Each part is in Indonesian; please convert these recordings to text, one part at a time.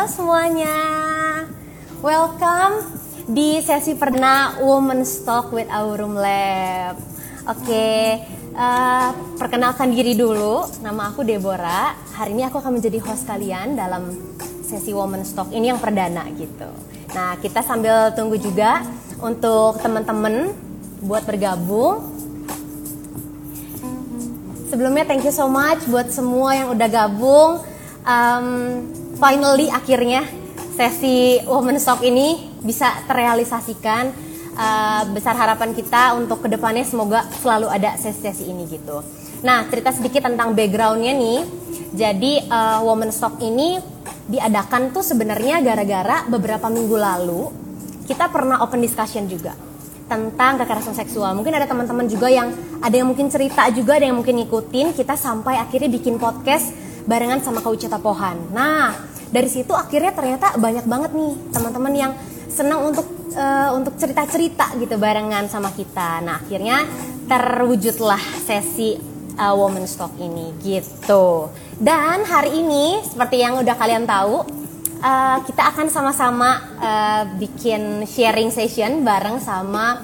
halo semuanya. Welcome di sesi perdana Women's Talk with Aurum Lab. Oke, uh, perkenalkan diri dulu. Nama aku Deborah. Hari ini aku akan menjadi host kalian dalam sesi Women's Talk ini yang perdana gitu. Nah, kita sambil tunggu juga untuk teman-teman buat bergabung. Sebelumnya thank you so much buat semua yang udah gabung. Um, finally akhirnya sesi Women's Talk ini bisa terrealisasikan uh, besar harapan kita untuk ke depannya semoga selalu ada sesi-sesi ini gitu. Nah cerita sedikit tentang backgroundnya nih. Jadi uh, Women's Talk ini diadakan tuh sebenarnya gara-gara beberapa minggu lalu kita pernah open discussion juga tentang kekerasan seksual. Mungkin ada teman-teman juga yang ada yang mungkin cerita juga, ada yang mungkin ngikutin. Kita sampai akhirnya bikin podcast barengan sama Kau Cita Pohan. Nah, dari situ akhirnya ternyata banyak banget nih teman-teman yang senang untuk uh, untuk cerita-cerita gitu barengan sama kita. Nah akhirnya terwujudlah sesi uh, Women's Talk ini gitu. Dan hari ini seperti yang udah kalian tahu uh, kita akan sama-sama uh, bikin sharing session bareng sama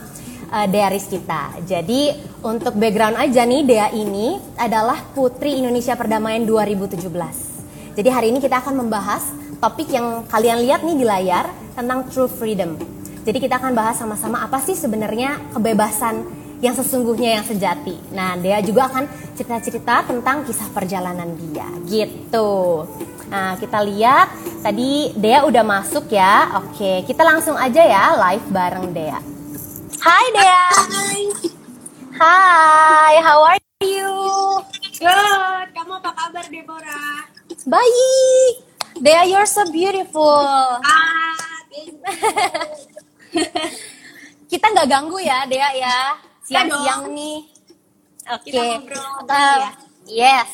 uh, Dearis kita. Jadi untuk background aja nih Dea ini adalah Putri Indonesia Perdamaian 2017. Jadi hari ini kita akan membahas topik yang kalian lihat nih di layar tentang true freedom. Jadi kita akan bahas sama-sama apa sih sebenarnya kebebasan yang sesungguhnya yang sejati. Nah, dia juga akan cerita-cerita tentang kisah perjalanan dia, gitu. Nah, kita lihat tadi Dea udah masuk ya. Oke, kita langsung aja ya live bareng Dea. Hai Dea. Hai. Hai, how are you? Good. Kamu apa kabar, Deborah? Baik. Dea, you're so beautiful. Ah, Kita nggak ganggu ya, Dea ya. Siang-siang nih. Oke. Kita ngobrol Uh, ya. Yes.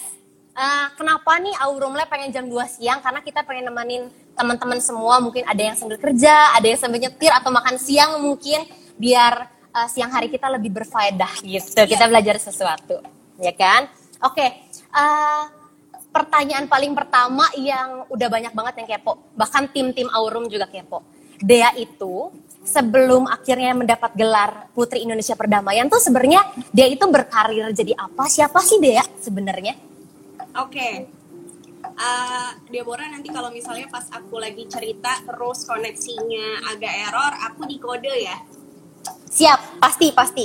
Uh, kenapa nih Aurum Lab pengen jam 2 siang? Karena kita pengen nemenin teman-teman semua. Mungkin ada yang sambil kerja, ada yang sambil nyetir atau makan siang mungkin biar uh, siang hari kita lebih berfaedah gitu. Kita belajar sesuatu, ya kan? Oke. Uh, pertanyaan paling pertama yang udah banyak banget yang kepo, bahkan tim-tim Aurum juga kepo. Dea itu sebelum akhirnya mendapat gelar Putri Indonesia Perdamaian tuh sebenarnya dia itu berkarir jadi apa? Siapa sih Dea sebenarnya? Oke. Uh, Deborah nanti kalau misalnya pas aku lagi cerita terus koneksinya agak error, aku di kode ya. Siap, pasti pasti.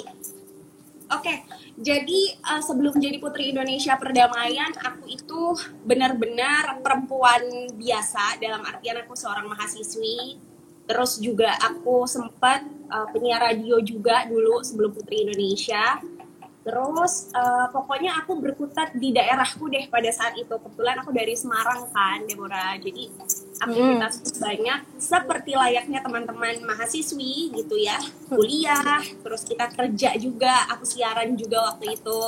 Oke, jadi uh, sebelum jadi Putri Indonesia Perdamaian, aku itu benar-benar perempuan biasa dalam artian aku seorang mahasiswi. Terus juga aku sempat uh, penyiar radio juga dulu sebelum Putri Indonesia. Terus uh, pokoknya aku berkutat di daerahku deh pada saat itu. Kebetulan aku dari Semarang kan, Deborah. Jadi aktivitas hmm. banyak seperti layaknya teman-teman mahasiswi gitu ya. Kuliah, terus kita kerja juga, aku siaran juga waktu itu.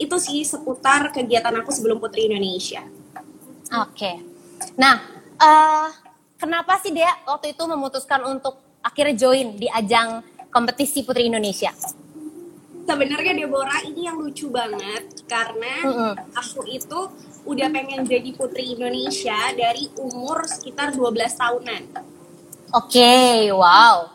Itu sih seputar kegiatan aku sebelum Putri Indonesia. Oke. Nah, uh, kenapa sih dia waktu itu memutuskan untuk akhirnya join di ajang kompetisi Putri Indonesia? sebenarnya Deborah ini yang lucu banget karena mm -hmm. aku itu udah pengen jadi putri Indonesia dari umur sekitar 12 tahunan. Oke, okay, wow.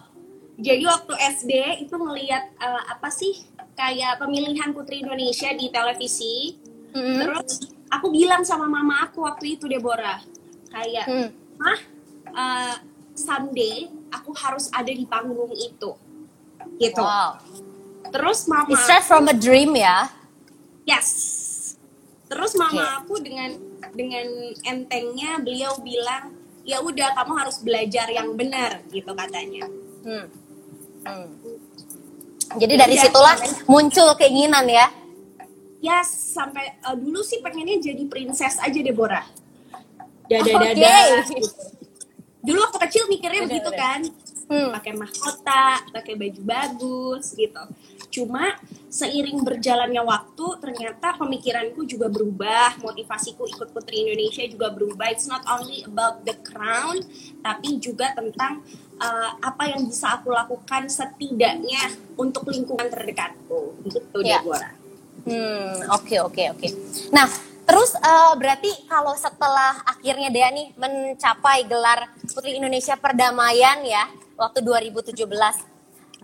Jadi waktu SD itu ngelihat uh, apa sih kayak pemilihan putri Indonesia di televisi. Mm -hmm. Terus aku bilang sama mama aku waktu itu Deborah kayak, mm. "Mah, uh, someday aku harus ada di panggung itu." Gitu. Wow Terus mama It's from a dream ya. Yes. Terus mama okay. aku dengan dengan entengnya beliau bilang, "Ya udah kamu harus belajar yang benar," gitu katanya. Hmm. Hmm. Jadi dari ya, situlah muncul keinginan ya. Yes, sampai uh, dulu sih pengennya jadi princess aja Deborah. Dada-dada. Okay. Gitu. Dulu waktu kecil mikirnya Dada -dada. begitu kan. Hmm. Pakai mahkota, pakai baju bagus gitu. Cuma seiring berjalannya waktu ternyata pemikiranku juga berubah, motivasiku ikut Putri Indonesia juga berubah. It's not only about the crown, tapi juga tentang uh, apa yang bisa aku lakukan setidaknya untuk lingkungan terdekatku. Gitu, ya. Deborah. Hmm, oke okay, oke okay, oke. Okay. Nah, Terus uh, berarti kalau setelah akhirnya Dea nih mencapai gelar Putri Indonesia Perdamaian ya waktu 2017.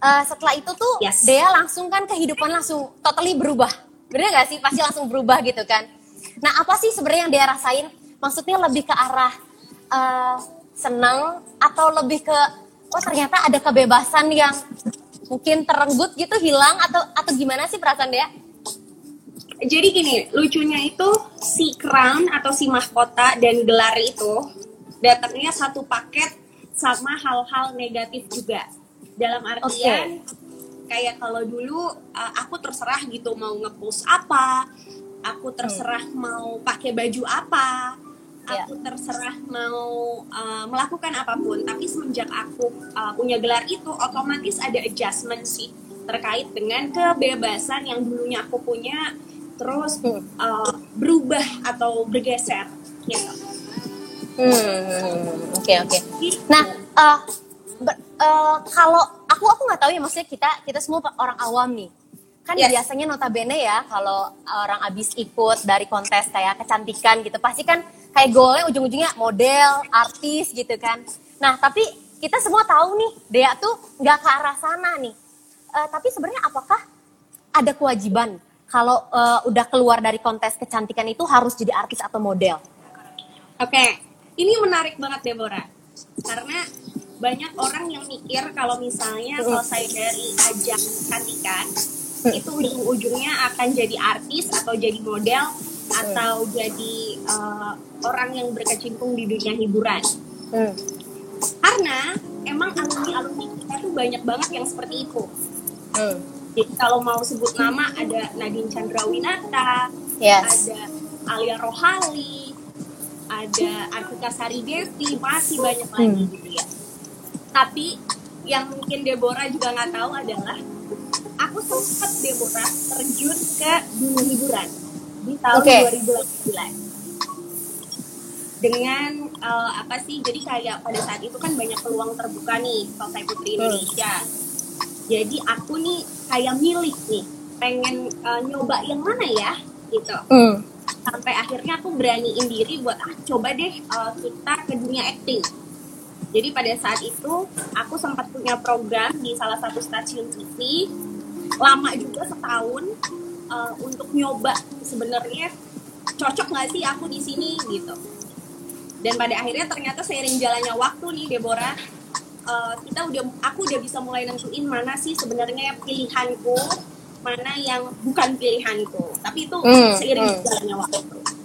Uh, setelah itu tuh yes. Dea langsung kan kehidupan langsung totally berubah. Bener gak sih? Pasti langsung berubah gitu kan. Nah apa sih sebenarnya yang Dea rasain? Maksudnya lebih ke arah uh, senang atau lebih ke oh ternyata ada kebebasan yang mungkin terenggut gitu hilang atau atau gimana sih perasaan Dea? jadi gini, lucunya itu si crown atau si mahkota dan gelar itu datangnya satu paket sama hal-hal negatif juga. Dalam artian okay. kayak kalau dulu uh, aku terserah gitu mau ngepost apa, aku terserah hmm. mau pakai baju apa, yeah. aku terserah mau uh, melakukan apa pun. Tapi semenjak aku uh, punya gelar itu, otomatis ada adjustment sih terkait dengan kebebasan yang dulunya aku punya terus uh, berubah atau bergeser gitu. Hmm, oke okay, oke. Okay. Nah, uh, uh, kalau aku aku nggak tahu ya maksudnya kita kita semua orang awam nih. Kan yes. biasanya notabene ya kalau orang abis ikut dari kontes kayak kecantikan gitu pasti kan kayak goalnya ujung-ujungnya model, artis gitu kan. Nah, tapi kita semua tahu nih Dea tuh nggak ke arah sana nih. Uh, tapi sebenarnya apakah ada kewajiban kalau uh, udah keluar dari kontes kecantikan itu harus jadi artis atau model? Oke, okay. Ini menarik banget Deborah. Karena banyak orang yang mikir kalau misalnya selesai dari ajang kecantikan, itu ujung-ujungnya akan jadi artis atau jadi model atau jadi uh, orang yang berkecimpung di dunia hiburan. Hmm. Karena emang alumni-alumni kita tuh banyak banget yang seperti itu. Hmm jadi kalau mau sebut nama ada Nadine Chandrawinata, yes. ada Alia Rohali, ada Artika Sari Devi, masih banyak lagi hmm. gitu ya. Tapi yang mungkin Deborah juga nggak tahu adalah aku sempat Deborah terjun ke dunia hiburan di tahun okay. 2018 dengan uh, apa sih jadi kayak pada saat itu kan banyak peluang terbuka nih selesai Putri hmm. Indonesia hmm jadi aku nih kayak milih nih pengen uh, nyoba yang mana ya gitu mm. Sampai akhirnya aku beraniin diri buat ah, coba deh uh, kita ke dunia acting. Jadi pada saat itu aku sempat punya program di salah satu stasiun TV lama juga setahun uh, untuk nyoba sebenarnya cocok nggak sih aku di sini gitu. Dan pada akhirnya ternyata seiring jalannya waktu nih Deborah uh, kita udah aku udah bisa mulai nentuin mana sih sebenarnya pilihanku mana yang bukan pilihanku. Tapi itu hmm, seiring hmm. jalannya waktu.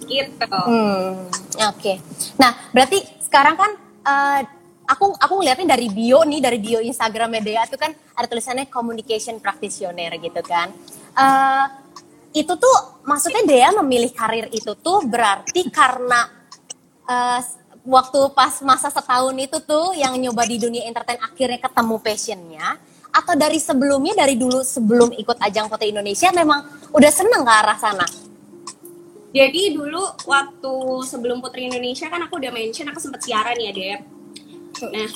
Gitu. Hmm, oke. Okay. nah berarti sekarang kan uh, aku aku ngeliatnya dari bio nih dari bio Instagram media itu kan ada tulisannya communication practitioner gitu kan. Uh, itu tuh maksudnya dia memilih karir itu tuh berarti karena uh, waktu pas masa setahun itu tuh yang nyoba di dunia entertain akhirnya ketemu passionnya atau dari sebelumnya dari dulu sebelum ikut ajang foto Indonesia memang udah seneng ke arah sana? Jadi dulu waktu sebelum Putri Indonesia kan aku udah mention aku sempat siaran ya Dep. Nah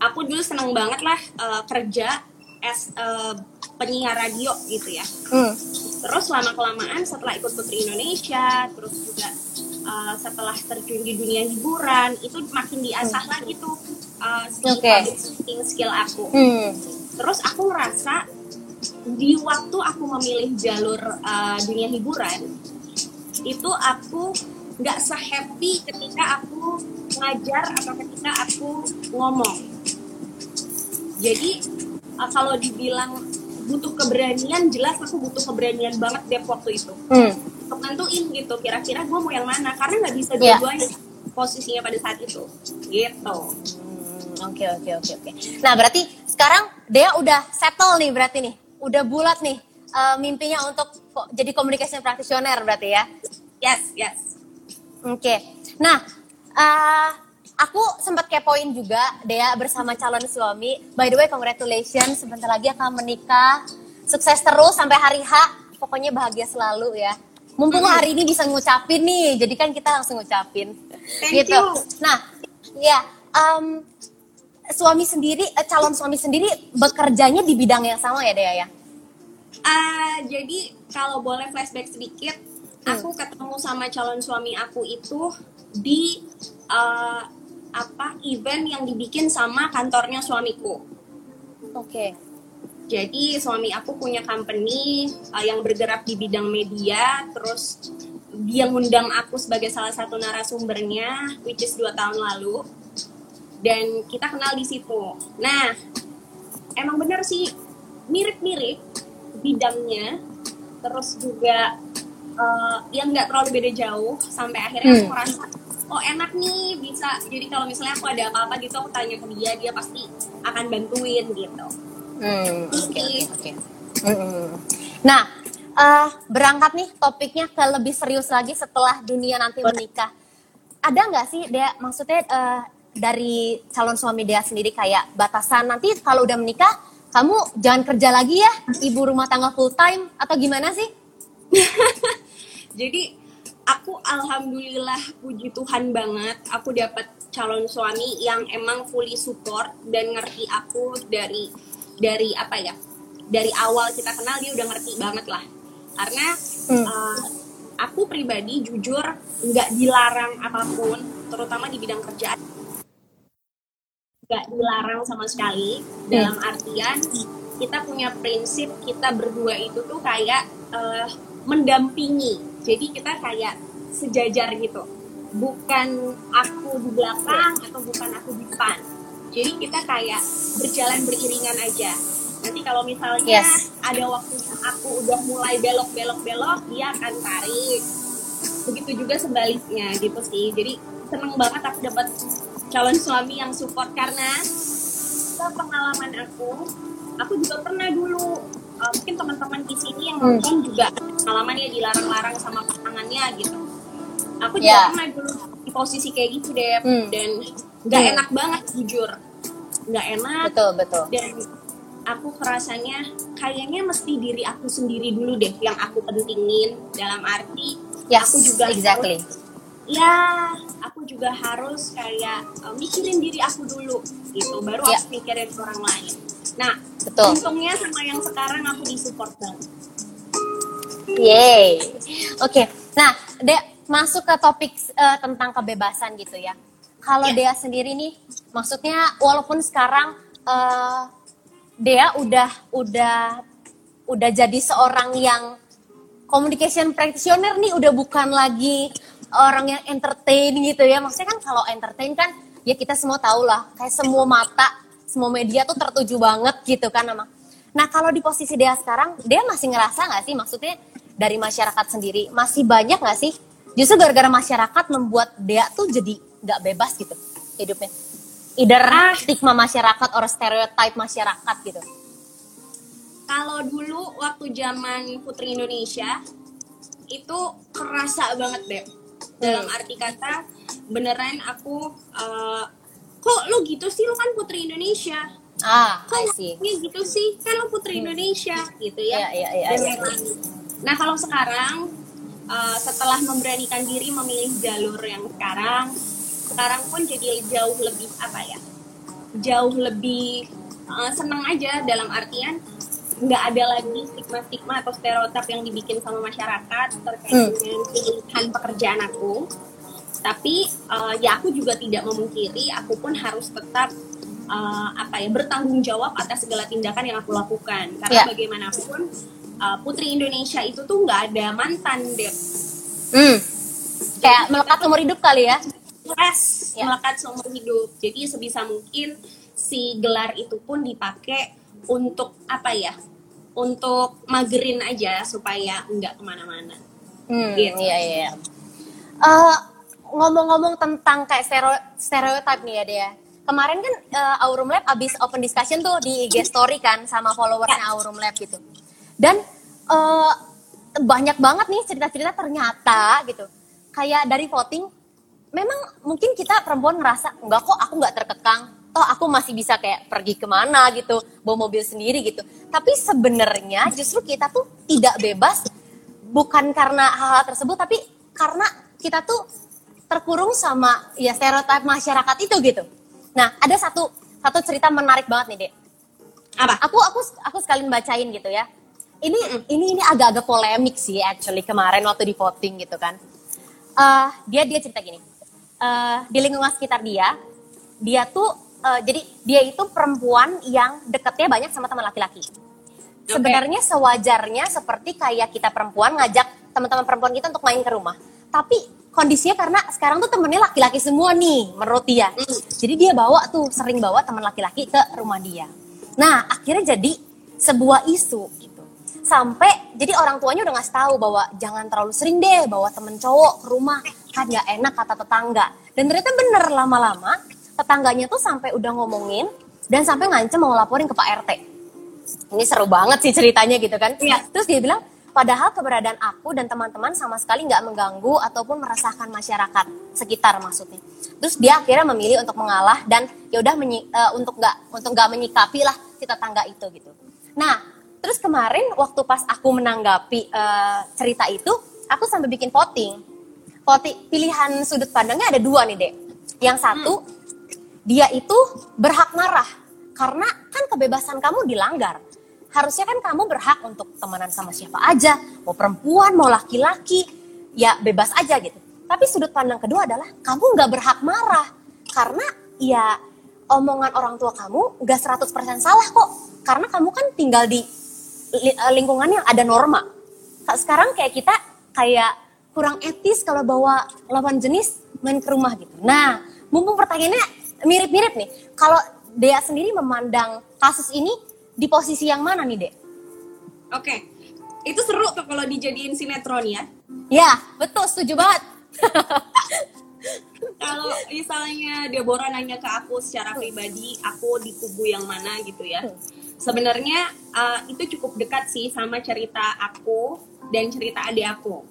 aku dulu seneng banget lah uh, kerja as uh, penyiar radio gitu ya. Hmm. Terus lama kelamaan setelah ikut Putri Indonesia, terus juga uh, setelah terjun di dunia hiburan itu makin diasah hmm. lagi tuh uh, skill okay. public skill aku. Hmm. Terus aku ngerasa di waktu aku memilih jalur uh, dunia hiburan itu aku nggak sehappy ketika aku ngajar atau ketika aku ngomong. Jadi uh, kalau dibilang butuh keberanian, jelas aku butuh keberanian banget deh waktu itu. Hmm nentuin gitu kira-kira gue mau yang mana karena nggak bisa dua-duanya yeah. posisinya pada saat itu gitu oke oke oke oke nah berarti sekarang Dea udah settle nih berarti nih udah bulat nih uh, mimpinya untuk jadi communication practitioner berarti ya yes yes oke okay. nah uh, aku sempat kepoin juga Dea bersama calon suami. By the way, congratulations. Sebentar lagi akan menikah. Sukses terus sampai hari H. Pokoknya bahagia selalu ya mumpung hari ini bisa ngucapin nih jadi kan kita langsung ngucapin Thank gitu you. nah ya um, suami sendiri eh, calon suami sendiri bekerjanya di bidang yang sama ya Dea ya uh, jadi kalau boleh flashback sedikit aku ketemu sama calon suami aku itu di uh, apa event yang dibikin sama kantornya suamiku. Oke. Jadi suami aku punya company uh, yang bergerak di bidang media, terus dia ngundang aku sebagai salah satu narasumbernya, which is dua tahun lalu, dan kita kenal di situ. Nah, emang bener sih mirip-mirip bidangnya, terus juga uh, yang nggak terlalu beda jauh, sampai akhirnya aku Hmm. merasa oh enak nih bisa jadi kalau misalnya aku ada apa-apa gitu aku tanya ke dia dia pasti akan bantuin gitu Hmm, oke Oke. oke oke. Hmm. Nah, eh, berangkat nih topiknya ke lebih serius lagi setelah dunia nanti menikah. Ada nggak sih, Dea, maksudnya eh, dari calon suami Dea sendiri kayak batasan nanti kalau udah menikah, kamu jangan kerja lagi ya, ibu rumah tangga full time atau gimana sih? jadi aku alhamdulillah puji Tuhan banget aku dapat calon suami yang emang fully support dan ngerti aku dari dari apa ya dari awal kita kenal dia udah ngerti banget lah karena Hmm. uh, aku pribadi jujur nggak dilarang apa pun terutama di bidang kerjaan nggak dilarang sama sekali. Dalam artian kita punya prinsip kita berdua itu tuh kayak eh, mendampingi. Jadi kita kayak sejajar gitu. Bukan aku di belakang atau bukan aku di depan. Jadi kita kayak berjalan beriringan aja. Nanti kalau misalnya Yes. ada waktunya aku udah mulai belok belok belok dia akan tarik. Begitu juga sebaliknya gitu sih. Jadi seneng banget aku dapat calon suami yang support karena pengalaman aku aku juga pernah dulu uh, mungkin teman-teman di sini yang Hmm. nonton juga pengalaman ya dilarang-larang sama pasangannya gitu aku juga Ya. pernah dulu di posisi kayak gitu deh Hmm. dan nggak Hmm. enak banget jujur nggak enak Betul betul. dan aku kerasanya kayaknya mesti diri aku sendiri dulu deh yang aku pentingin dalam arti Yes, aku juga exactly. Ya aku juga harus kayak uh, mikirin diri aku dulu gitu baru Ya. aku mikirin orang lain nah Betul. untungnya sama yang sekarang aku disupport banget Yeay. Oke. Nah, Dea masuk ke topik eh, tentang kebebasan gitu ya. Kalau Ya. Dea sendiri nih, maksudnya walaupun sekarang eh, Dea udah udah udah jadi seorang yang communication practitioner nih, udah bukan lagi orang yang entertain gitu ya. Maksudnya kan kalau entertain kan ya kita semua tahu lah, kayak semua mata, semua media tuh tertuju banget gitu kan sama. Nah kalau di posisi Dea sekarang, Dea masih ngerasa nggak sih maksudnya dari masyarakat sendiri masih banyak nggak sih justru gara-gara masyarakat membuat Dea tuh jadi nggak bebas gitu hidupnya. Either stigma masyarakat or stereotype masyarakat gitu. kalau dulu waktu zaman Putri Indonesia itu kerasa banget deh dalam arti kata beneran aku uh, kok lu gitu sih? Lu kan Putri Indonesia. Ah, kok ini gitu sih? Kan lu Putri Indonesia gitu ya. Iya, Dan iya. lain-lain. nah kalau sekarang uh, setelah memberanikan diri memilih jalur yang sekarang sekarang pun jadi jauh lebih apa ya? Jauh lebih uh, senang aja dalam artian nggak ada lagi stigma-stigma atau stereotip yang dibikin sama masyarakat terkait Hmm. dengan pilihan pekerjaan aku tapi uh, ya aku juga tidak memungkiri aku pun harus tetap uh, apa ya bertanggung jawab atas segala tindakan yang aku lakukan karena Ya. bagaimanapun uh, putri Indonesia itu tuh nggak ada mantan deh Hmm. Kayak melekat seumur hidup kali ya. Yes, Ya. melekat seumur hidup. Jadi sebisa mungkin si gelar itu pun dipakai untuk apa ya? Untuk magerin aja supaya nggak ke mana-mana. Hmm, Gitu. iya iya. iya. Eh, ngomong-ngomong tentang kayak stereo- stereotype nih ya dia. Kemarin kan eh, Aurum Lab abis open discussion tuh di IG story kan sama followersnya Aurum Lab gitu. Dan eh, banyak banget nih cerita-cerita ternyata gitu. Kayak dari voting, memang mungkin kita perempuan ngerasa enggak kok aku nggak terkekang. Toh aku masih bisa kayak pergi ke mana gitu, bawa mobil sendiri gitu. Tapi sebenarnya justru kita tuh tidak bebas bukan karena hal-hal tersebut tapi karena kita tuh terkurung sama ya stereotip masyarakat itu gitu. Nah, ada satu satu cerita menarik banget nih, Dek. Apa? Aku aku aku sekalian bacain gitu ya. ini ini ini agak-agak polemik sih actually kemarin waktu di voting gitu kan. Uh, dia dia cerita gini. Uh, di lingkungan sekitar dia, dia tuh uh, jadi dia itu perempuan yang deketnya banyak sama teman laki-laki. Okay. Sebenarnya sewajarnya seperti kayak kita perempuan ngajak teman-teman perempuan kita untuk main ke rumah. Tapi kondisinya karena sekarang tuh temennya laki-laki semua nih menurut dia. Hmm. Jadi dia bawa tuh sering bawa teman laki-laki ke rumah dia. Nah akhirnya jadi sebuah isu gitu. Sampai jadi orang tuanya udah ngasih tahu bahwa jangan terlalu sering deh bawa temen cowok ke rumah kan nggak enak kata tetangga. Dan ternyata bener lama-lama tetangganya tuh sampai udah ngomongin dan sampai ngancem mau laporin ke Pak RT. Ini seru banget sih ceritanya gitu kan. Iya. Terus dia bilang, padahal keberadaan aku dan teman-teman sama sekali nggak mengganggu ataupun meresahkan masyarakat sekitar maksudnya. Terus dia akhirnya memilih untuk mengalah dan ya udah eh, untuk nggak untuk nggak menyikapi lah si tetangga itu gitu. Nah, terus kemarin waktu pas aku menanggapi eh, cerita itu, aku sampai bikin voting. Voting pilihan sudut pandangnya ada dua nih dek. Yang satu dia itu berhak marah karena kan kebebasan kamu dilanggar. Harusnya kan kamu berhak untuk temenan sama siapa aja, mau perempuan, mau laki-laki, ya bebas aja gitu. Tapi sudut pandang kedua adalah kamu nggak berhak marah karena ya omongan orang tua kamu nggak 100% salah kok. Karena kamu kan tinggal di eh, lingkungan yang ada norma. Sekarang kayak kita kayak kurang etis kalau bawa lawan jenis main ke rumah gitu. Nah, mumpung pertanyaannya mirip-mirip nih. Kalau Dea sendiri memandang kasus ini di posisi yang mana nih, Dek? Oke. Itu seru tuh kalau dijadiin sinetron ya. Ya, betul, setuju banget. Kalau misalnya Deborah nanya ke aku secara pribadi, aku di kubu yang mana gitu ya. Sebenarnya uh, itu cukup dekat sih sama cerita aku dan cerita adik aku.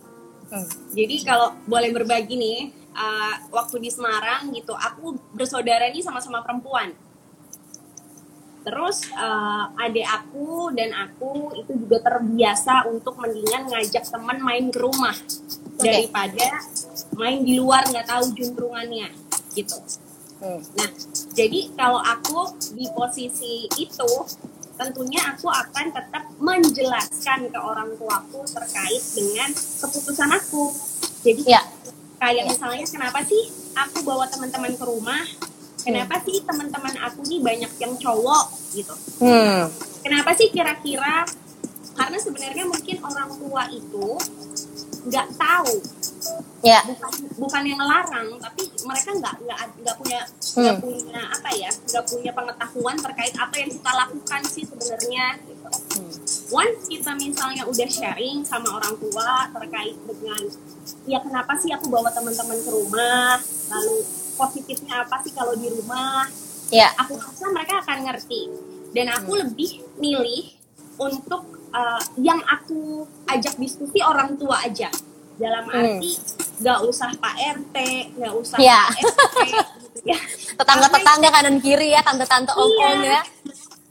Jadi kalau boleh berbagi nih, uh, waktu di Semarang gitu, aku bersaudara nih sama-sama perempuan. Terus uh, adik aku dan aku itu juga terbiasa untuk mendingan ngajak teman main ke rumah daripada main di luar nggak tahu juntrungannya gitu. Nah, jadi kalau aku di posisi itu, tentunya aku akan tetap menjelaskan ke orang tuaku terkait dengan keputusan aku. Jadi Ya. Kayak misalnya kenapa sih aku bawa teman-teman ke rumah? Kenapa sih teman-teman aku nih banyak yang cowok gitu? Hmm. Kenapa sih kira-kira? Karena sebenarnya mungkin orang tua itu nggak tahu Ya. bukan bukan yang ngelarang tapi mereka nggak nggak nggak punya nggak Hmm. punya apa ya nggak punya pengetahuan terkait apa yang kita lakukan sih sebenarnya gitu. Once kita misalnya udah sharing sama orang tua terkait dengan ya kenapa sih aku bawa teman-teman ke rumah lalu positifnya apa sih kalau di rumah Ya. aku rasa mereka akan ngerti dan aku lebih milih untuk uh, yang aku ajak diskusi orang tua aja dalam Hmm. arti nggak usah Pak RT nggak usah Ya. Pak RT gitu ya Tetangga-tetangga kanan kiri ya, tante-tante om-om Iya. ya.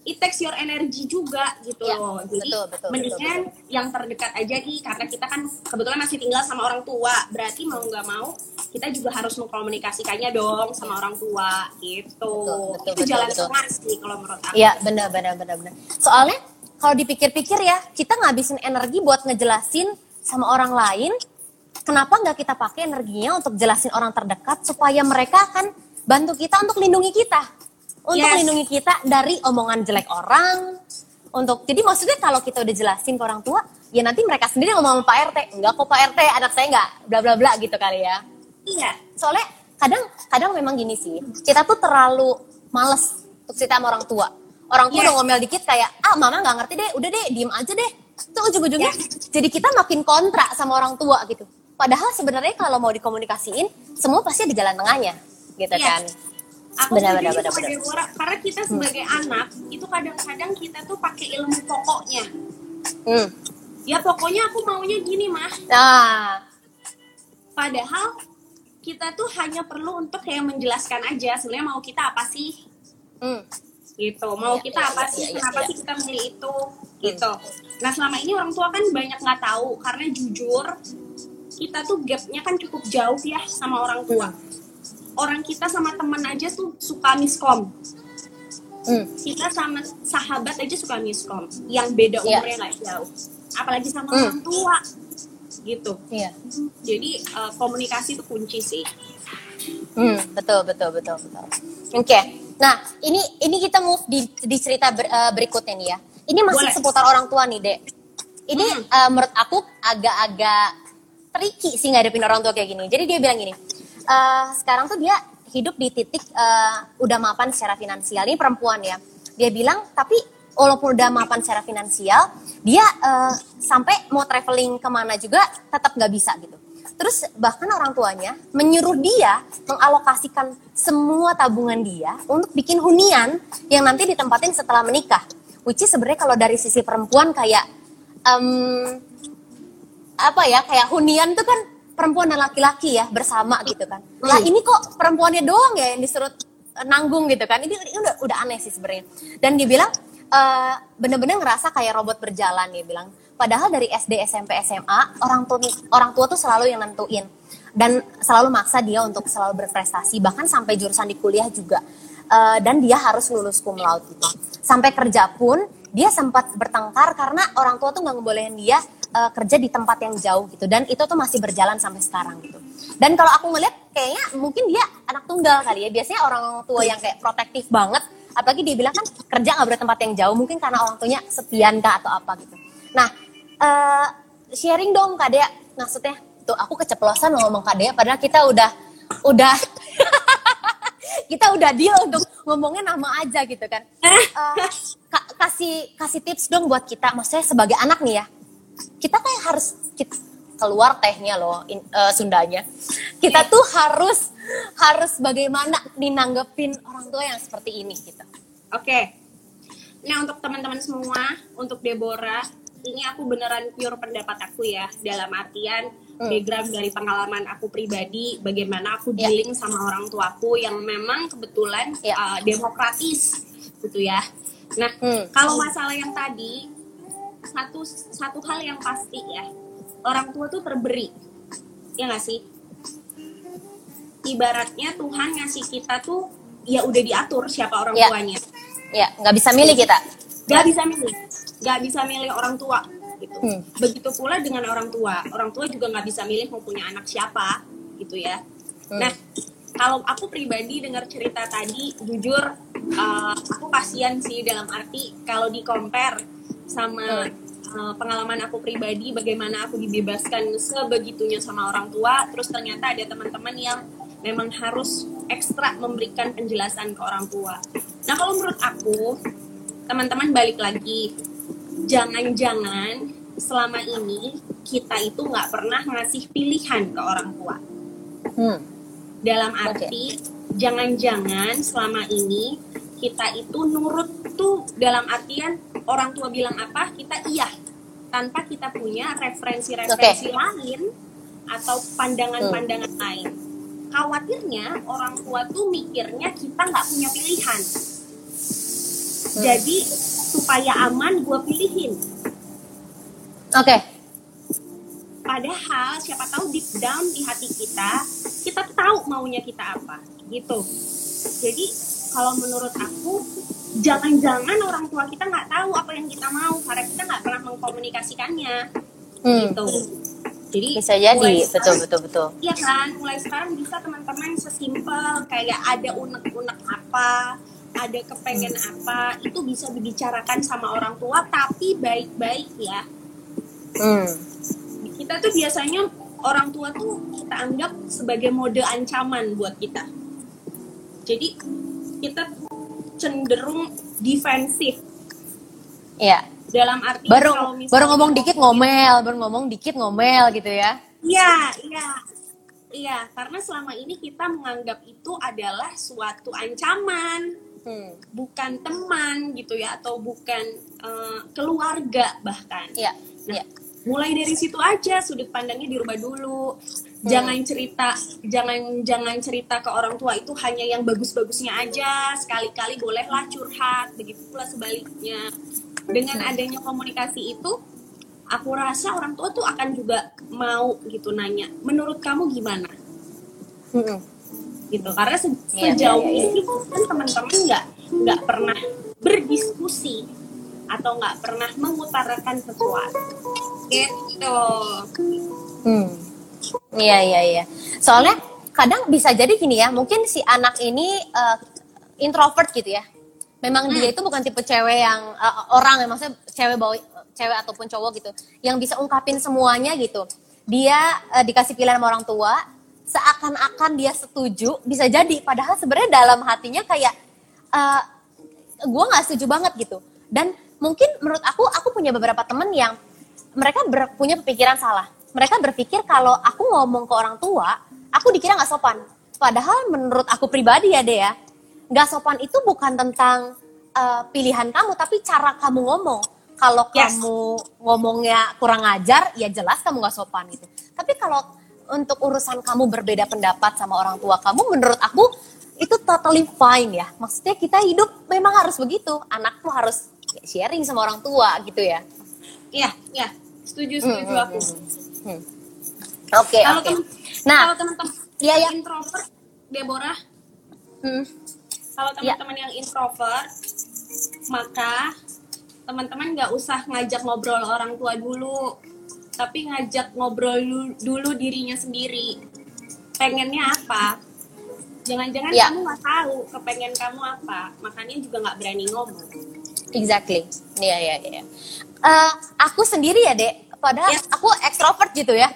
It takes your energy juga gitu Iya, loh jadi betul, betul, mendingan yang terdekat aja nih karena kita kan kebetulan masih tinggal sama orang tua berarti mau nggak mau kita juga harus mengkomunikasikannya dong sama orang tua gitu Betul, betul, itu betul, jalan betul. tengah sih kalau menurut aku Iya, benar benar benar benar. Soalnya kalau dipikir-pikir ya, kita ngabisin energi buat ngejelasin sama orang lain, kenapa nggak kita pakai energinya untuk jelasin orang terdekat supaya mereka akan bantu kita untuk lindungi kita. Untuk Yes. lindungi kita dari omongan jelek orang. Untuk jadi maksudnya kalau kita udah jelasin ke orang tua, ya nanti mereka sendiri ngomong sama Pak RT, enggak kok Pak RT, anak saya enggak, bla bla bla gitu kali ya iya soalnya kadang kadang memang gini sih kita tuh terlalu males untuk cerita sama orang tua orang tua Yes. udah ngomel dikit kayak ah mama nggak ngerti deh udah deh diem aja deh itu ujung-ujungnya jadi kita makin kontra sama orang tua gitu padahal sebenarnya kalau mau dikomunikasiin semua pasti ada jalan tengahnya gitu Yes. kan Aku Benar, benar, benar, benar. Karena kita sebagai anak itu kadang-kadang kita tuh pakai ilmu pokoknya. hmm. Ya pokoknya aku maunya gini mah. nah Padahal kita tuh hanya perlu untuk kayak menjelaskan aja sebenarnya mau kita apa sih hmm. gitu. Mau Iya, kita iya, apa iya, sih? iya, Kenapa iya. sih kita milih itu gitu. Nah selama ini orang tua kan banyak nggak tahu karena jujur kita tuh gapnya kan cukup jauh ya sama orang tua. Orang kita sama teman aja tuh suka miskom. Hmm. kita sama sahabat aja suka miskom yang beda Iya. umurnya nggak jauh apalagi sama Hmm. orang tua gitu Iya. jadi uh, komunikasi itu kunci sih Hmm, betul betul betul betul. Oke. Nah, ini ini kita move di di cerita ber- eh, berikutnya nih ya. Ini masih Boleh. seputar orang tua nih, Dek. Ini Hmm. eh, menurut aku agak-agak tricky sih ngadepin orang tua kayak gini. Jadi dia bilang gini, eh, sekarang tuh dia hidup di titik eh, udah mapan secara finansial. Ini perempuan ya. Dia bilang, tapi walaupun udah mapan secara finansial, dia eh, sampai mau traveling ke mana juga tetap nggak bisa gitu. Terus bahkan orang tuanya menyuruh dia mengalokasikan semua tabungan dia untuk bikin hunian yang nanti ditempatin setelah menikah. Which is sebenarnya kalau dari sisi perempuan kayak em, apa ya kayak hunian tuh kan perempuan dan laki-laki ya bersama gitu kan. Lah ini kok perempuannya doang ya yang disuruh eh, nanggung gitu kan. Ini, ini udah udah aneh sih sebenarnya. Dan dia bilang eh, bener-bener ngerasa kayak robot berjalan dia bilang. Padahal dari SD, SMP, SMA orang tua orang tua tuh selalu yang nentuin dan selalu maksa dia untuk selalu berprestasi bahkan sampai jurusan di kuliah juga. Eh, dan dia harus lulus cum laude gitu. Sampai kerja pun dia sempat bertengkar karena orang tua tuh nggak ngebolehin dia eh, kerja di tempat yang jauh gitu dan itu tuh masih berjalan sampai sekarang gitu. Dan kalau aku ngeliat kayaknya mungkin dia anak tunggal kali ya. Biasanya orang tua yang kayak protektif banget apalagi dia bilang kan kerja nggak bertempat yang jauh mungkin karena orang tuanya sepian kah atau apa gitu. Nah, eh, sharing dong Kak Dea. Maksudnya tuh aku keceplosan ngomong Kak Dea padahal kita udah udah kita udah deal untuk ngomongnya nama aja gitu kan. Eh, ka- kasih kasih tips dong buat kita, maksudnya sebagai anak nih ya. Kita kayak harus kita, keluar tehnya loh in- eh, Sundanya. Kita tuh harus harus bagaimana ninanggepin orang tua yang seperti ini gitu. Oke. Nah, untuk teman-teman semua, untuk Deborah, ini aku beneran pure pendapat aku ya, dalam artian Hmm. background dari pengalaman aku pribadi, bagaimana aku Ya. dealing sama orang tuaku yang memang kebetulan Ya. uh, demokratis, gitu ya. Nah, Hmm. kalau masalah yang tadi, satu satu hal yang pasti ya, orang tua tuh terberi, ya nggak sih? Ibaratnya Tuhan ngasih kita tuh ya udah diatur siapa orang Ya. tuanya Ya, nggak bisa milih kita. nggak bisa milih nggak bisa milih orang tua gitu Hmm. begitu pula dengan orang tua orang tua juga nggak bisa milih mau punya anak siapa gitu ya Hmm. nah kalau aku pribadi dengar cerita tadi jujur uh, aku kasihan sih dalam arti kalau di compare sama uh, pengalaman aku pribadi bagaimana aku dibebaskan sebegitunya sama orang tua. Terus ternyata ada teman-teman yang memang harus ekstra memberikan penjelasan ke orang tua. Nah kalau menurut aku teman-teman balik lagi. Jangan-jangan selama ini kita itu nggak pernah ngasih pilihan ke orang tua. Hmm. dalam arti jangan-jangan selama ini kita itu nurut tuh dalam artian orang tua bilang apa kita iya. Tanpa kita punya referensi-referensi lain atau pandangan-pandangan lain. Khawatirnya orang tua tuh mikirnya kita nggak punya pilihan. Jadi supaya aman gue pilihin. Oke. Padahal siapa tahu deep down di hati kita, kita tahu maunya kita apa, gitu. Jadi kalau menurut aku, jangan-jangan orang tua kita nggak tahu apa yang kita mau karena kita nggak pernah mengkomunikasikannya, Hmm. gitu. Jadi Bisa jadi, mulai betul sekarang- betul betul. Iya kan, mulai sekarang bisa teman-teman sesimpel kayak ada unek-unek apa, ada kepengen apa, itu bisa dibicarakan sama orang tua, tapi baik-baik ya Hmm. kita tuh biasanya orang tua tuh kita anggap sebagai mode ancaman buat kita. Jadi kita cenderung defensif Iya. dalam arti Baru kalau misalnya- baru ngomong dikit ngomel, baru ngomong dikit ngomel gitu ya. Iya, iya. Iya, karena selama ini kita menganggap itu adalah suatu ancaman, Hmm. bukan teman gitu ya atau bukan eh, keluarga bahkan. Iya. Nah, Iya. mulai dari situ aja sudut pandangnya dirubah dulu. Jangan cerita, jangan jangan cerita ke orang tua itu hanya yang bagus-bagusnya aja. Sekali-kali bolehlah curhat, begitu pula sebaliknya. Dengan adanya komunikasi itu, aku rasa orang tua tuh akan juga mau gitu nanya, menurut kamu gimana? Hmm. Gitu. Karena se- Iya, sejauh iya, iya. ini kan teman-teman nggak nggak pernah berdiskusi atau nggak pernah mengutarakan sesuatu gitu Hmm. Iya iya iya. Soalnya kadang bisa jadi gini ya, mungkin si anak ini uh, introvert gitu ya. Memang dia itu bukan tipe cewek yang uh, orang yang maksudnya cewek bawa cewek ataupun cowok gitu, yang bisa ungkapin semuanya gitu. Dia uh, dikasih pilihan sama orang tua, seakan-akan dia setuju, bisa jadi. Padahal sebenarnya dalam hatinya kayak uh, gue nggak setuju banget gitu. Dan mungkin menurut aku, aku punya beberapa temen yang mereka ber, punya pemikiran salah mereka berpikir kalau aku ngomong ke orang tua, aku dikira nggak sopan. Padahal menurut aku pribadi ya deh ya, nggak sopan itu bukan tentang uh, pilihan kamu, tapi cara kamu ngomong. Kalau yes. kamu ngomongnya kurang ajar, ya jelas kamu nggak sopan gitu. Tapi kalau untuk urusan kamu berbeda pendapat sama orang tua kamu, menurut aku itu totally fine ya. Maksudnya kita hidup memang harus begitu. Anak tuh harus sharing sama orang tua gitu ya. Iya, iya. Setuju, setuju hmm, aku. Hmm. Oke, okay, oke. Okay. Nah, kalau teman-teman ya, ya. introvert, Deborah, hmm. kalau ya. teman-teman ya. yang introvert, maka teman-teman nggak usah ngajak ngobrol orang tua dulu, tapi ngajak ngobrol dulu dirinya sendiri. Pengennya apa? Jangan-jangan ya. kamu nggak tahu kepengen kamu apa, makanya juga nggak berani ngomong. Exactly. Iya, iya, iya. Uh, aku sendiri ya, Dek, padahal yes. aku ekstrovert gitu ya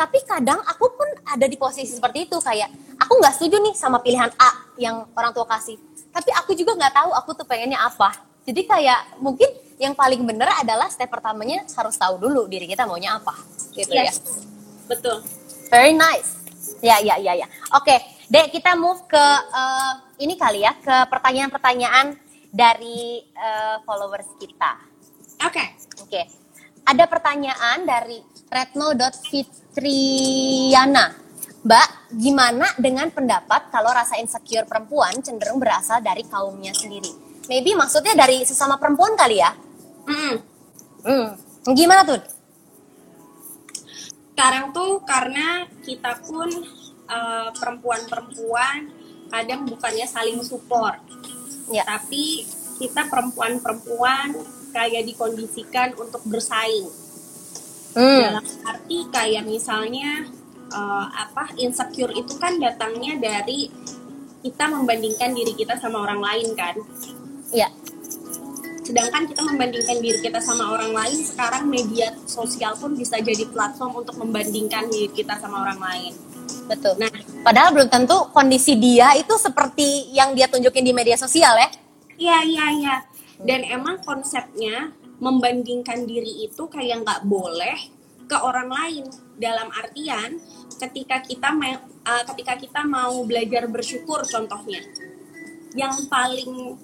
tapi kadang aku pun ada di posisi seperti itu kayak aku nggak setuju nih sama pilihan A yang orang tua kasih tapi aku juga nggak tahu aku tuh pengennya apa jadi kayak mungkin yang paling bener adalah step pertamanya harus tahu dulu diri kita maunya apa gitu ya. yes. ya betul very nice ya ya ya ya oke dek kita move ke uh, ini kali ya ke pertanyaan-pertanyaan dari uh, followers kita oke okay. oke okay ada pertanyaan dari retno.fitriana. Mbak, gimana dengan pendapat kalau rasa insecure perempuan cenderung berasal dari kaumnya sendiri? Maybe maksudnya dari sesama perempuan kali ya? Mm. Hmm. Gimana tuh? Sekarang tuh karena kita pun uh, perempuan-perempuan kadang bukannya saling support. Ya. Tapi kita perempuan-perempuan kayak dikondisikan untuk bersaing. Hmm. Dalam arti kayak misalnya uh, apa insecure itu kan datangnya dari kita membandingkan diri kita sama orang lain kan. Iya. Sedangkan kita membandingkan diri kita sama orang lain, sekarang media sosial pun bisa jadi platform untuk membandingkan diri kita sama orang lain. Betul. Nah, padahal belum tentu kondisi dia itu seperti yang dia tunjukin di media sosial ya. Iya, iya, iya dan emang konsepnya membandingkan diri itu kayak nggak boleh ke orang lain dalam artian ketika kita uh, ketika kita mau belajar bersyukur contohnya yang paling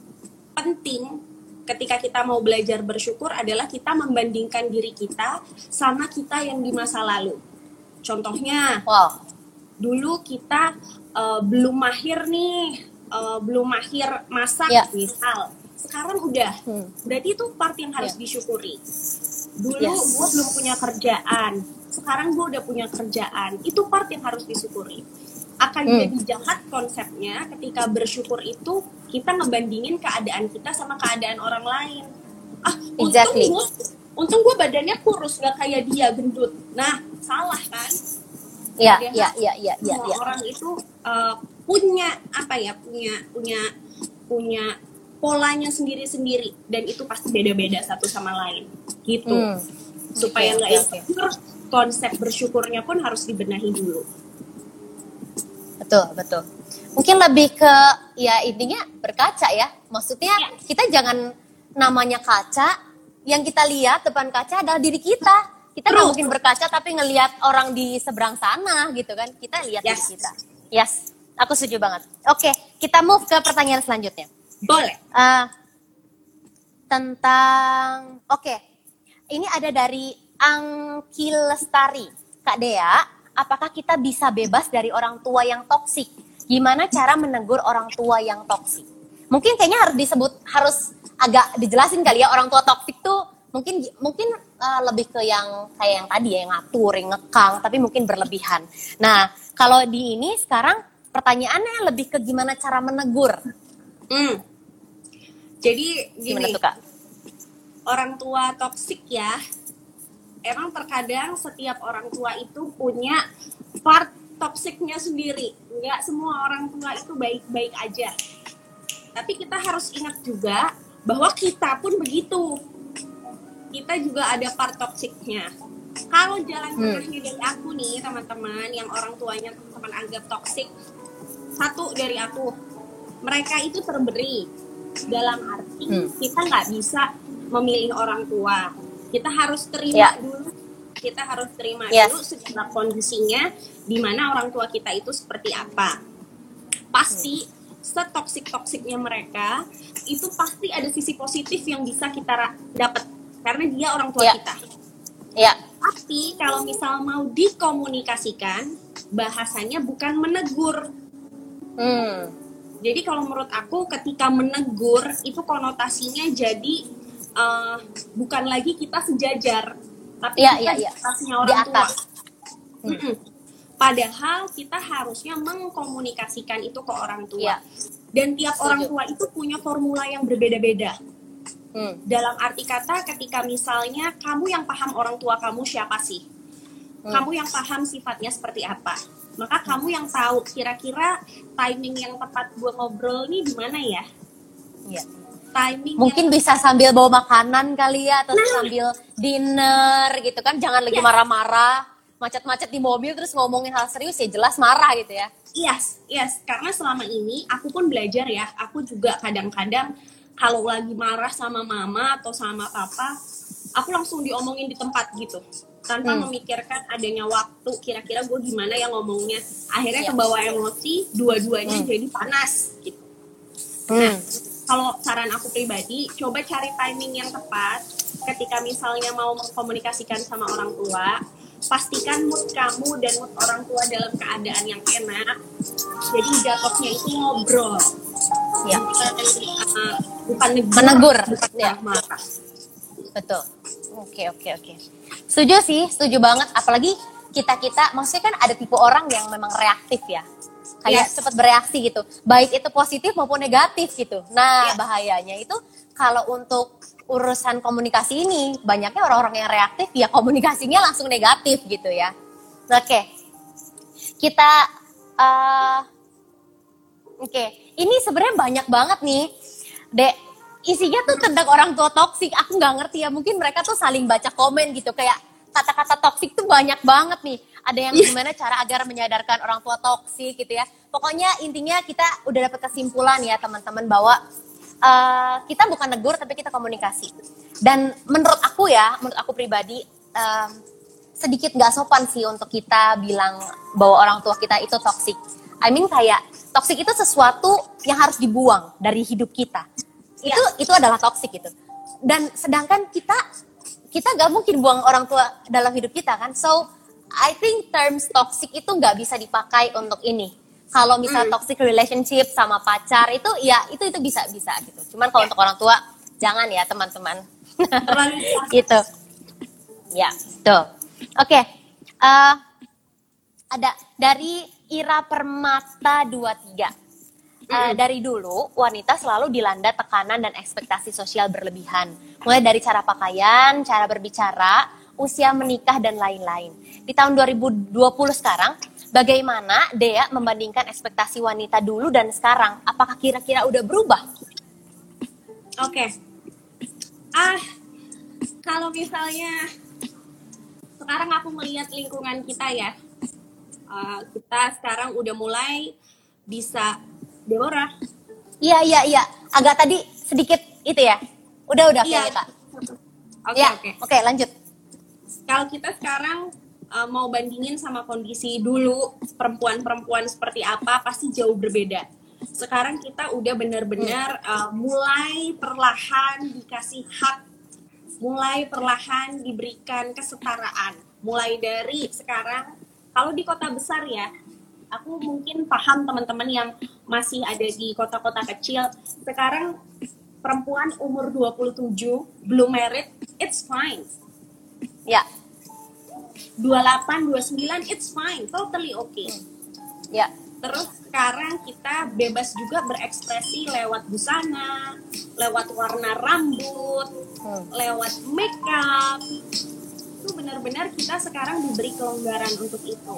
penting ketika kita mau belajar bersyukur adalah kita membandingkan diri kita sama kita yang di masa lalu contohnya wow. dulu kita uh, belum mahir nih uh, belum mahir masak yeah. misal sekarang udah hmm. berarti itu part yang harus yeah. disyukuri dulu yes. gue belum punya kerjaan sekarang gue udah punya kerjaan itu part yang harus disyukuri akan hmm. jadi jahat konsepnya ketika bersyukur itu kita ngebandingin keadaan kita sama keadaan orang lain ah exactly. untung gue untung gue badannya kurus gak kayak dia gendut nah salah kan Iya, iya, iya, iya, iya. Ya. Orang itu uh, punya apa ya? Punya punya punya polanya sendiri-sendiri. Dan itu pasti beda-beda satu sama lain. Gitu. Hmm. supaya nggak okay, insecure okay. konsep bersyukurnya pun harus dibenahi dulu. Betul betul. Mungkin lebih ke ya intinya berkaca ya. Maksudnya ya. kita jangan namanya kaca. Yang kita lihat depan kaca adalah diri kita. Kita nggak mungkin berkaca tapi ngelihat orang di seberang sana gitu kan. Kita lihat yes. diri kita. Yes. Aku setuju banget. Oke kita move ke pertanyaan selanjutnya boleh. Uh, tentang, oke, okay. ini ada dari Angki Lestari, Kak Dea. Apakah kita bisa bebas dari orang tua yang toksik? Gimana cara menegur orang tua yang toksik? Mungkin kayaknya harus disebut, harus agak dijelasin kali ya orang tua toksik tuh mungkin mungkin uh, lebih ke yang kayak yang tadi ya yang ngatur, yang ngekang, tapi mungkin berlebihan. Nah, kalau di ini sekarang pertanyaannya lebih ke gimana cara menegur Hmm. Jadi gini. Tuh kak? orang tua toksik ya emang terkadang setiap orang tua itu punya part toksiknya sendiri nggak semua orang tua itu baik-baik aja tapi kita harus ingat juga bahwa kita pun begitu kita juga ada part toksiknya kalau jalan Hmm. tengahnya dari aku nih teman-teman yang orang tuanya teman anggap toksik satu dari aku mereka itu terberi dalam arti Hmm. kita nggak bisa memilih orang tua kita harus terima Ya. dulu kita harus terima Yes. dulu segala kondisinya di mana orang tua kita itu seperti apa pasti setoksik toksiknya mereka itu pasti ada sisi positif yang bisa kita dapat karena dia orang tua Ya. kita Ya, tapi kalau misal mau dikomunikasikan bahasanya bukan menegur hmm, jadi kalau menurut aku ketika menegur itu konotasinya jadi eh, bukan lagi kita sejajar, tapi Iya, kita di iya. atasnya Di orang tua. atas. Hmm. Padahal kita harusnya mengkomunikasikan itu ke orang tua. Iya. Dan tiap Setuju. orang tua itu punya formula yang berbeda-beda. hmm, Dalam arti kata ketika misalnya kamu yang paham orang tua kamu siapa sih? Hmm. Kamu yang paham sifatnya seperti apa? Maka kamu yang tahu kira-kira timing yang tepat buat ngobrol nih di mana ya? ya. Timing Mungkin bisa sambil bawa makanan kali ya, atau sambil dinner gitu kan, jangan lagi Yes. marah-marah, macet-macet di mobil terus ngomongin hal serius ya jelas marah gitu ya. Yes, yes. Karena selama ini aku pun belajar ya. Aku juga kadang-kadang kalau lagi marah sama mama atau sama papa, aku langsung diomongin di tempat gitu. Tanpa Hmm. memikirkan adanya waktu, kira-kira gue gimana ya ngomongnya. Akhirnya Iya. kebawa emosi, dua-duanya Hmm. jadi panas gitu. Hmm. Kalau saran aku pribadi, coba cari timing yang tepat ketika misalnya mau mengkomunikasikan sama orang tua. Pastikan mood kamu dan mood orang tua dalam keadaan yang enak. Jadi jatuhnya itu ngobrol. Ya, Bukan, uh, bukan negur. Menegur, Bukan ya. marah. betul. Oke, oke, oke. Setuju sih, setuju banget. Apalagi kita-kita, maksudnya kan ada tipe orang yang memang reaktif ya. Kayak Yes. cepat bereaksi gitu. Baik itu positif maupun negatif gitu. Nah, Yes. bahayanya itu kalau untuk urusan komunikasi ini, banyaknya orang-orang yang reaktif ya komunikasinya langsung negatif gitu ya. Oke. Kita eh, Oke, ini sebenarnya banyak banget nih, Dek. Isinya tuh tentang orang tua toksik. Aku nggak ngerti ya, mungkin mereka tuh saling baca komen gitu, kayak kata-kata toksik tuh banyak banget nih. Ada yang gimana cara agar menyadarkan orang tua toksik gitu ya. Pokoknya intinya kita udah dapat kesimpulan ya teman-teman bahwa eh, kita bukan negur tapi kita komunikasi. Dan menurut aku ya, menurut aku pribadi em, sedikit nggak sopan sih untuk kita bilang bahwa orang tua kita itu toksik. I mean kayak toksik itu sesuatu yang harus dibuang dari hidup kita. Itu itu adalah toksik itu. Dan sedangkan kita kita nggak mungkin buang orang tua dalam hidup kita kan. So I think terms toxic itu nggak bisa dipakai untuk ini. Kalau misal toxic relationship sama pacar itu ya itu itu bisa bisa gitu. Cuman kalau untuk orang tua jangan ya teman-teman. Gitu. Ya, tuh. Oke. eh, ada dari Ira Permata 23. Eh, dari dulu wanita selalu dilanda tekanan dan ekspektasi sosial berlebihan. Mulai dari cara pakaian, cara berbicara, usia menikah dan lain-lain. Di tahun 2020 sekarang, bagaimana Dea membandingkan ekspektasi wanita dulu dan sekarang? Apakah kira-kira udah berubah? Oke. Ah, kalau misalnya sekarang aku melihat lingkungan kita ya, uh, kita sekarang udah mulai bisa Deborah. Iya, iya, iya. Agak tadi sedikit itu ya. Udah, udah Iya. kayaknya, Kak. Oke Ya, oke. oke lanjut. Kalau kita sekarang uh, mau bandingin sama kondisi dulu perempuan-perempuan seperti apa, pasti jauh berbeda. Sekarang kita udah benar-benar uh, mulai perlahan dikasih hak, mulai perlahan diberikan kesetaraan. Mulai dari sekarang, kalau di kota besar ya, aku mungkin paham teman-teman yang masih ada di kota-kota kecil. Sekarang perempuan umur 27 belum married, it's fine. Ya, 28, 29, it's fine, totally okay. ya. Terus sekarang kita bebas juga berekspresi lewat busana, lewat warna rambut, Hmm. lewat makeup. Itu benar-benar kita sekarang diberi kelonggaran untuk itu.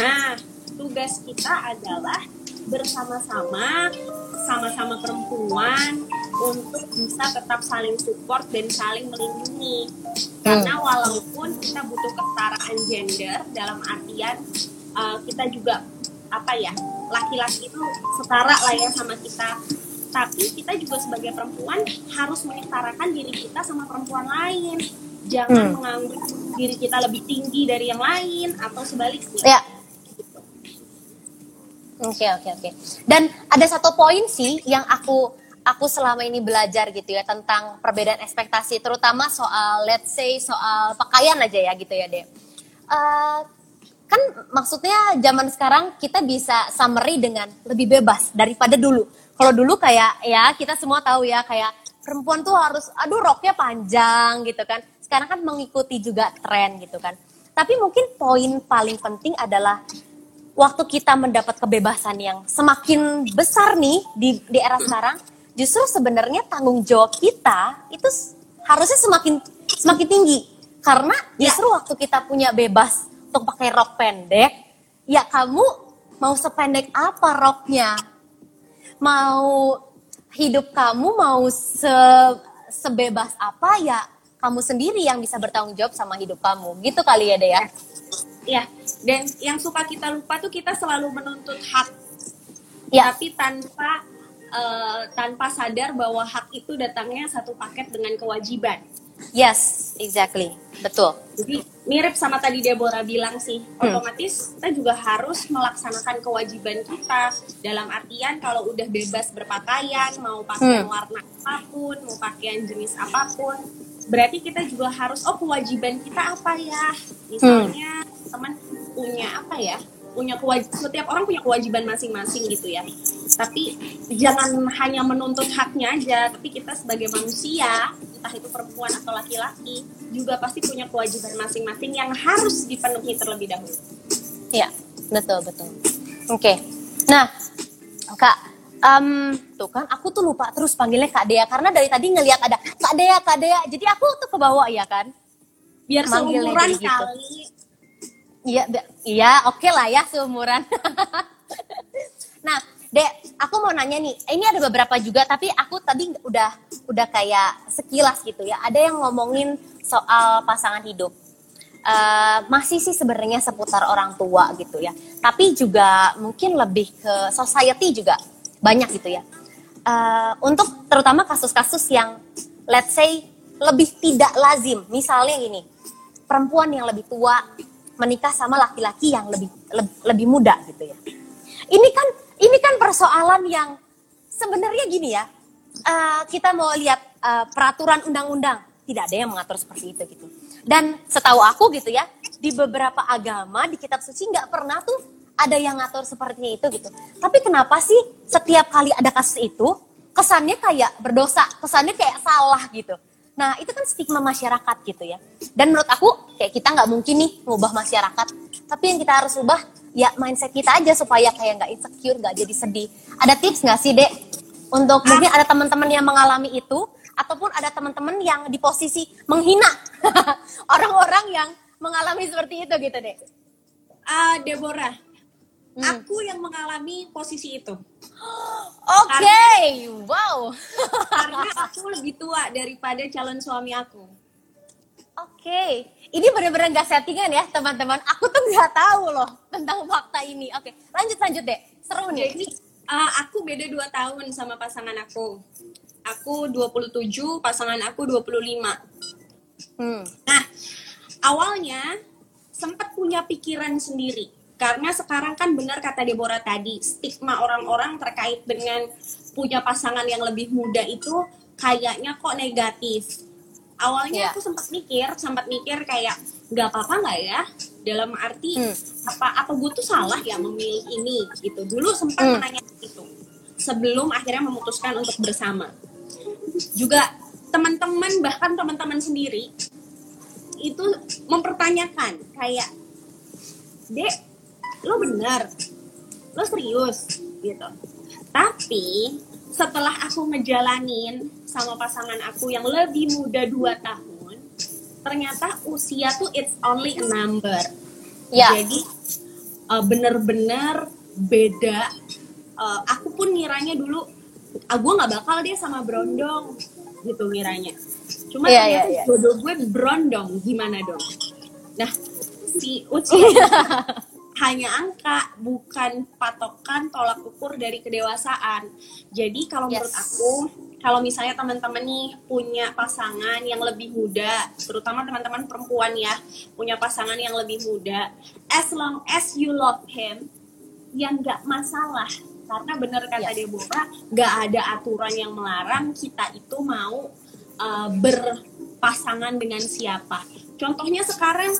Nah, tugas kita adalah bersama-sama, sama-sama perempuan untuk bisa tetap saling support dan saling melindungi. Karena walaupun kita butuh kesetaraan gender dalam artian uh, kita juga apa ya laki-laki itu setara lah ya sama kita tapi kita juga sebagai perempuan harus menyetarakan diri kita sama perempuan lain jangan Hmm. menganggap diri kita lebih tinggi dari yang lain atau sebaliknya Ya. Oke oke oke. Dan ada satu poin sih yang aku aku selama ini belajar gitu ya tentang perbedaan ekspektasi, terutama soal let's say soal pakaian aja ya gitu ya deh. Eh, kan maksudnya zaman sekarang kita bisa summary dengan lebih bebas daripada dulu. Kalau dulu kayak ya kita semua tahu ya kayak perempuan tuh harus aduh roknya panjang gitu kan. Sekarang kan mengikuti juga tren gitu kan. Tapi mungkin poin paling penting adalah waktu kita mendapat kebebasan yang semakin besar nih di di era sekarang, justru sebenarnya tanggung jawab kita itu harusnya semakin semakin tinggi. Karena justru waktu kita punya bebas untuk pakai rok pendek, ya kamu mau sependek apa roknya? Mau hidup kamu mau se sebebas apa ya kamu sendiri yang bisa bertanggung jawab sama hidup kamu. Gitu kali ya, Dea. ya? ya dan yang suka kita lupa tuh kita selalu menuntut hak Ya. tapi tanpa eh, tanpa sadar bahwa hak itu datangnya satu paket dengan kewajiban Yes, exactly. Betul. Jadi mirip sama tadi Deborah bilang sih, Hmm. otomatis kita juga harus melaksanakan kewajiban kita dalam artian kalau udah bebas berpakaian, mau pakaian Hmm. warna apa pun, mau pakaian jenis apa pun, berarti kita juga harus oh kewajiban kita apa ya? Misalnya teman punya apa ya? punya kewajib setiap orang punya kewajiban masing-masing gitu ya. Tapi jangan hanya menuntut haknya aja, tapi kita sebagai manusia, entah itu perempuan atau laki-laki, juga pasti punya kewajiban masing-masing yang harus dipenuhi terlebih dahulu. Iya, betul betul. Oke. Nah, Kak, em, tuh kan aku tuh lupa terus panggilnya Kak Dea karena dari tadi ngelihat ada Dea, Kak Dea. Jadi aku tuh ke bawah ya kan? Biar Manggilnya seumuran gitu. kali. Iya, iya, oke lah ya seumuran. nah, Dek, aku mau nanya nih. Ini ada beberapa juga, tapi aku tadi udah udah kayak sekilas gitu ya. Ada yang ngomongin soal pasangan hidup. Eh, masih sih sebenarnya seputar orang tua gitu ya. Tapi juga mungkin lebih ke society juga banyak gitu ya. Eh, untuk terutama kasus-kasus yang let's say lebih tidak lazim. Misalnya gini, perempuan yang lebih tua menikah sama laki-laki yang lebih leb- lebih muda gitu ya. Ini kan ini kan persoalan yang sebenarnya gini ya. eh, kita mau lihat eh, peraturan undang-undang tidak ada yang mengatur seperti itu gitu. Dan setahu aku gitu ya, di beberapa agama di kitab suci nggak pernah tuh ada yang ngatur seperti itu gitu. Tapi kenapa sih setiap kali ada kasus itu kesannya kayak berdosa, kesannya kayak salah gitu. Nah itu kan stigma masyarakat gitu ya. Dan menurut aku kayak kita nggak mungkin nih ngubah masyarakat. Tapi yang kita harus ubah ya mindset kita aja supaya kayak nggak insecure, nggak jadi sedih. Ada tips nggak sih dek? Untuk mungkin ada teman-teman yang mengalami itu, ataupun ada teman-teman yang di posisi menghina orang-orang yang mengalami seperti itu gitu dek. Ah, Deborah, Hmm. aku yang mengalami posisi itu. Oke, wow. Karena aku lebih tua daripada calon suami aku. Oke, ini benar-benar nggak settingan ya teman-teman. Aku tuh nggak tahu loh tentang fakta ini. Oke, lanjut lanjut deh. Seru nih. Jadi uh, aku beda 2 tahun sama pasangan aku. Aku 27, pasangan aku 25. Hmm. Nah, awalnya sempat punya pikiran sendiri. Karena sekarang kan benar kata Deborah tadi, stigma orang-orang terkait dengan punya pasangan yang lebih muda itu kayaknya kok negatif. Awalnya Iya. aku sempat mikir, sempat mikir kayak nggak apa-apa nggak ya? Dalam arti Hmm. apa apa gue tuh salah ya memilih ini gitu. Dulu sempat Hmm. menanya itu sebelum akhirnya memutuskan untuk bersama. Juga teman-teman bahkan teman-teman sendiri itu mempertanyakan kayak dek lo benar lo serius gitu. Tapi setelah aku ngejalanin sama pasangan aku yang lebih muda 2 tahun ternyata usia tuh it's only a number. Ya. jadi uh, bener-bener beda. Uh, aku pun ngiranya dulu ah, gue nggak bakal deh sama Brondong gitu ngiranya. Cuma Iya, ternyata iya, iya. jodoh gue Brondong gimana dong? Nah si itu hanya angka bukan patokan tolak ukur dari kedewasaan jadi kalau Yes. menurut aku kalau misalnya teman-teman nih punya pasangan yang lebih muda, terutama teman-teman perempuan ya, punya pasangan yang lebih muda, as long as you love him, yang nggak masalah. Karena bener kata Yes. Deborah, nggak ada aturan yang melarang kita itu mau uh, berpasangan dengan siapa. Contohnya sekarang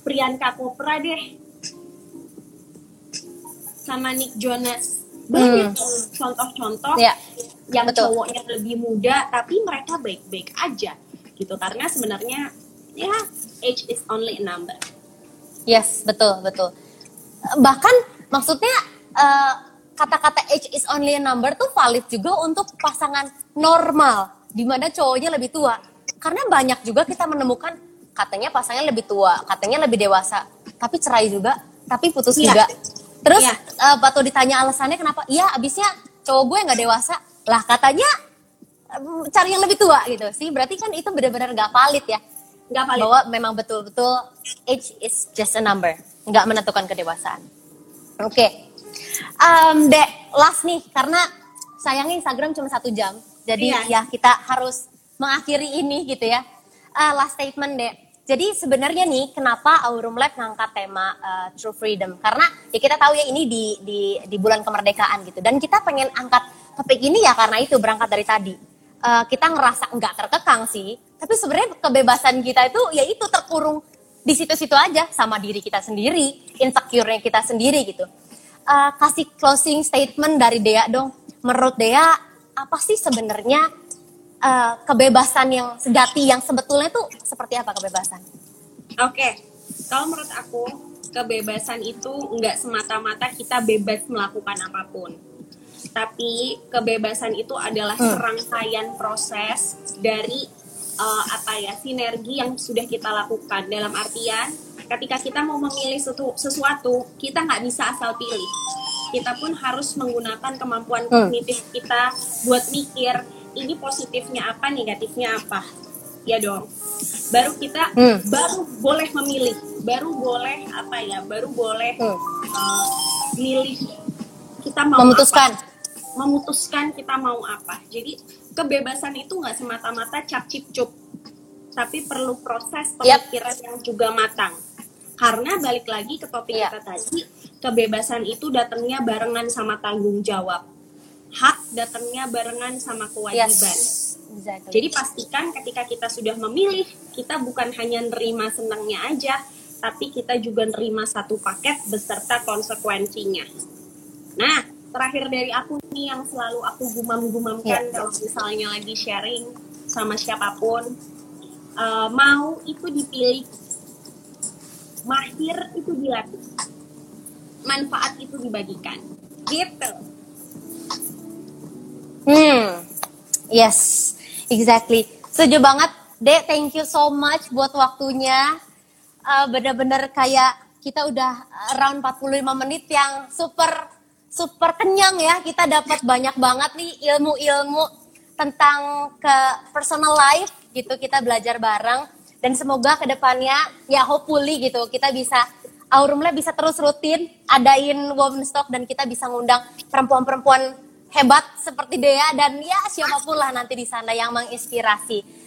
Priyanka Chopra deh sama Nick Jonas. Banyak contoh-contoh Ya. yang betul. cowoknya lebih muda tapi mereka baik-baik aja gitu karena sebenarnya ya age is only a number Yes, betul, betul. Bahkan maksudnya eh, kata-kata age is only a number tuh valid juga untuk pasangan normal di mana cowoknya lebih tua. Karena banyak juga kita menemukan katanya pasangan lebih tua, katanya lebih dewasa, tapi cerai juga, tapi putus Iya. juga. Terus Iya. eh, waktu ditanya alasannya kenapa? Iya, abisnya cowok gue nggak dewasa. Lah katanya em, cari yang lebih tua gitu sih. Berarti kan itu benar-benar nggak valid ya nggak valid bahwa memang betul-betul age is just a number, nggak menentukan kedewasaan. Oke, Em, Dek, last nih karena sayangnya Instagram cuma satu jam, jadi Iya. ya kita harus mengakhiri ini gitu ya. Eh, last statement Dek. Jadi sebenarnya nih kenapa Aurum Lab ngangkat tema eh, True Freedom? Karena ya kita tahu ya ini di di di bulan kemerdekaan gitu dan kita pengen angkat topik ini ya karena itu berangkat dari tadi. Eh, kita ngerasa nggak terkekang sih, tapi sebenarnya kebebasan kita itu ya itu terkurung di situ-situ aja sama diri kita sendiri, insecure-nya kita sendiri gitu. Eh, kasih closing statement dari Dea dong. Menurut Dea apa sih sebenarnya eh, kebebasan yang sejati yang sebetulnya tuh seperti apa kebebasan? oke kalau menurut aku kebebasan itu nggak semata-mata kita bebas melakukan apa pun tapi kebebasan itu adalah Hmm. serangkaian proses dari uh, apa ya sinergi yang sudah kita lakukan dalam artian ketika kita mau memilih sesu- sesuatu kita nggak bisa asal pilih kita pun harus menggunakan kemampuan Hmm. kognitif kita buat mikir ini positifnya apa negatifnya apa ya dong baru kita Hmm. baru boleh memilih baru boleh apa ya baru boleh Hmm. uh, milih kita mau Memutuskan. apa memutuskan kita mau apa. Jadi kebebasan itu nggak semata-mata cap cip cup, tapi perlu proses pemikiran yang juga matang. Karena balik lagi ke topik Iya. kita tadi, kebebasan itu datangnya barengan sama tanggung jawab. Hak datangnya barengan sama kewajiban. Yes. Exactly. Jadi pastikan ketika kita sudah memilih, kita bukan hanya nerima senangnya aja, tapi kita juga nerima satu paket beserta konsekuensinya. Nah, terakhir dari aku nih yang selalu aku gumam-gumamkan Ya. kalau misalnya lagi sharing sama siapa pun, eh, mau itu dipilih, mahir itu dilatih, manfaat itu dibagikan, gitu. Hmm, yes, exactly. Setuju banget, Dek. Thank you so much buat waktunya. Eh, Bener-bener kayak kita udah around 45 menit yang super super kenyang ya. Kita dapat banyak banget nih ilmu-ilmu tentang ke personal life gitu. Kita belajar bareng dan semoga ke depannya ya hopefully gitu kita bisa Aurum Lab bisa terus rutin adain Women's Talk dan kita bisa ngundang perempuan-perempuan hebat seperti Dea dan ya siapa pun lah nanti di sana yang menginspirasi.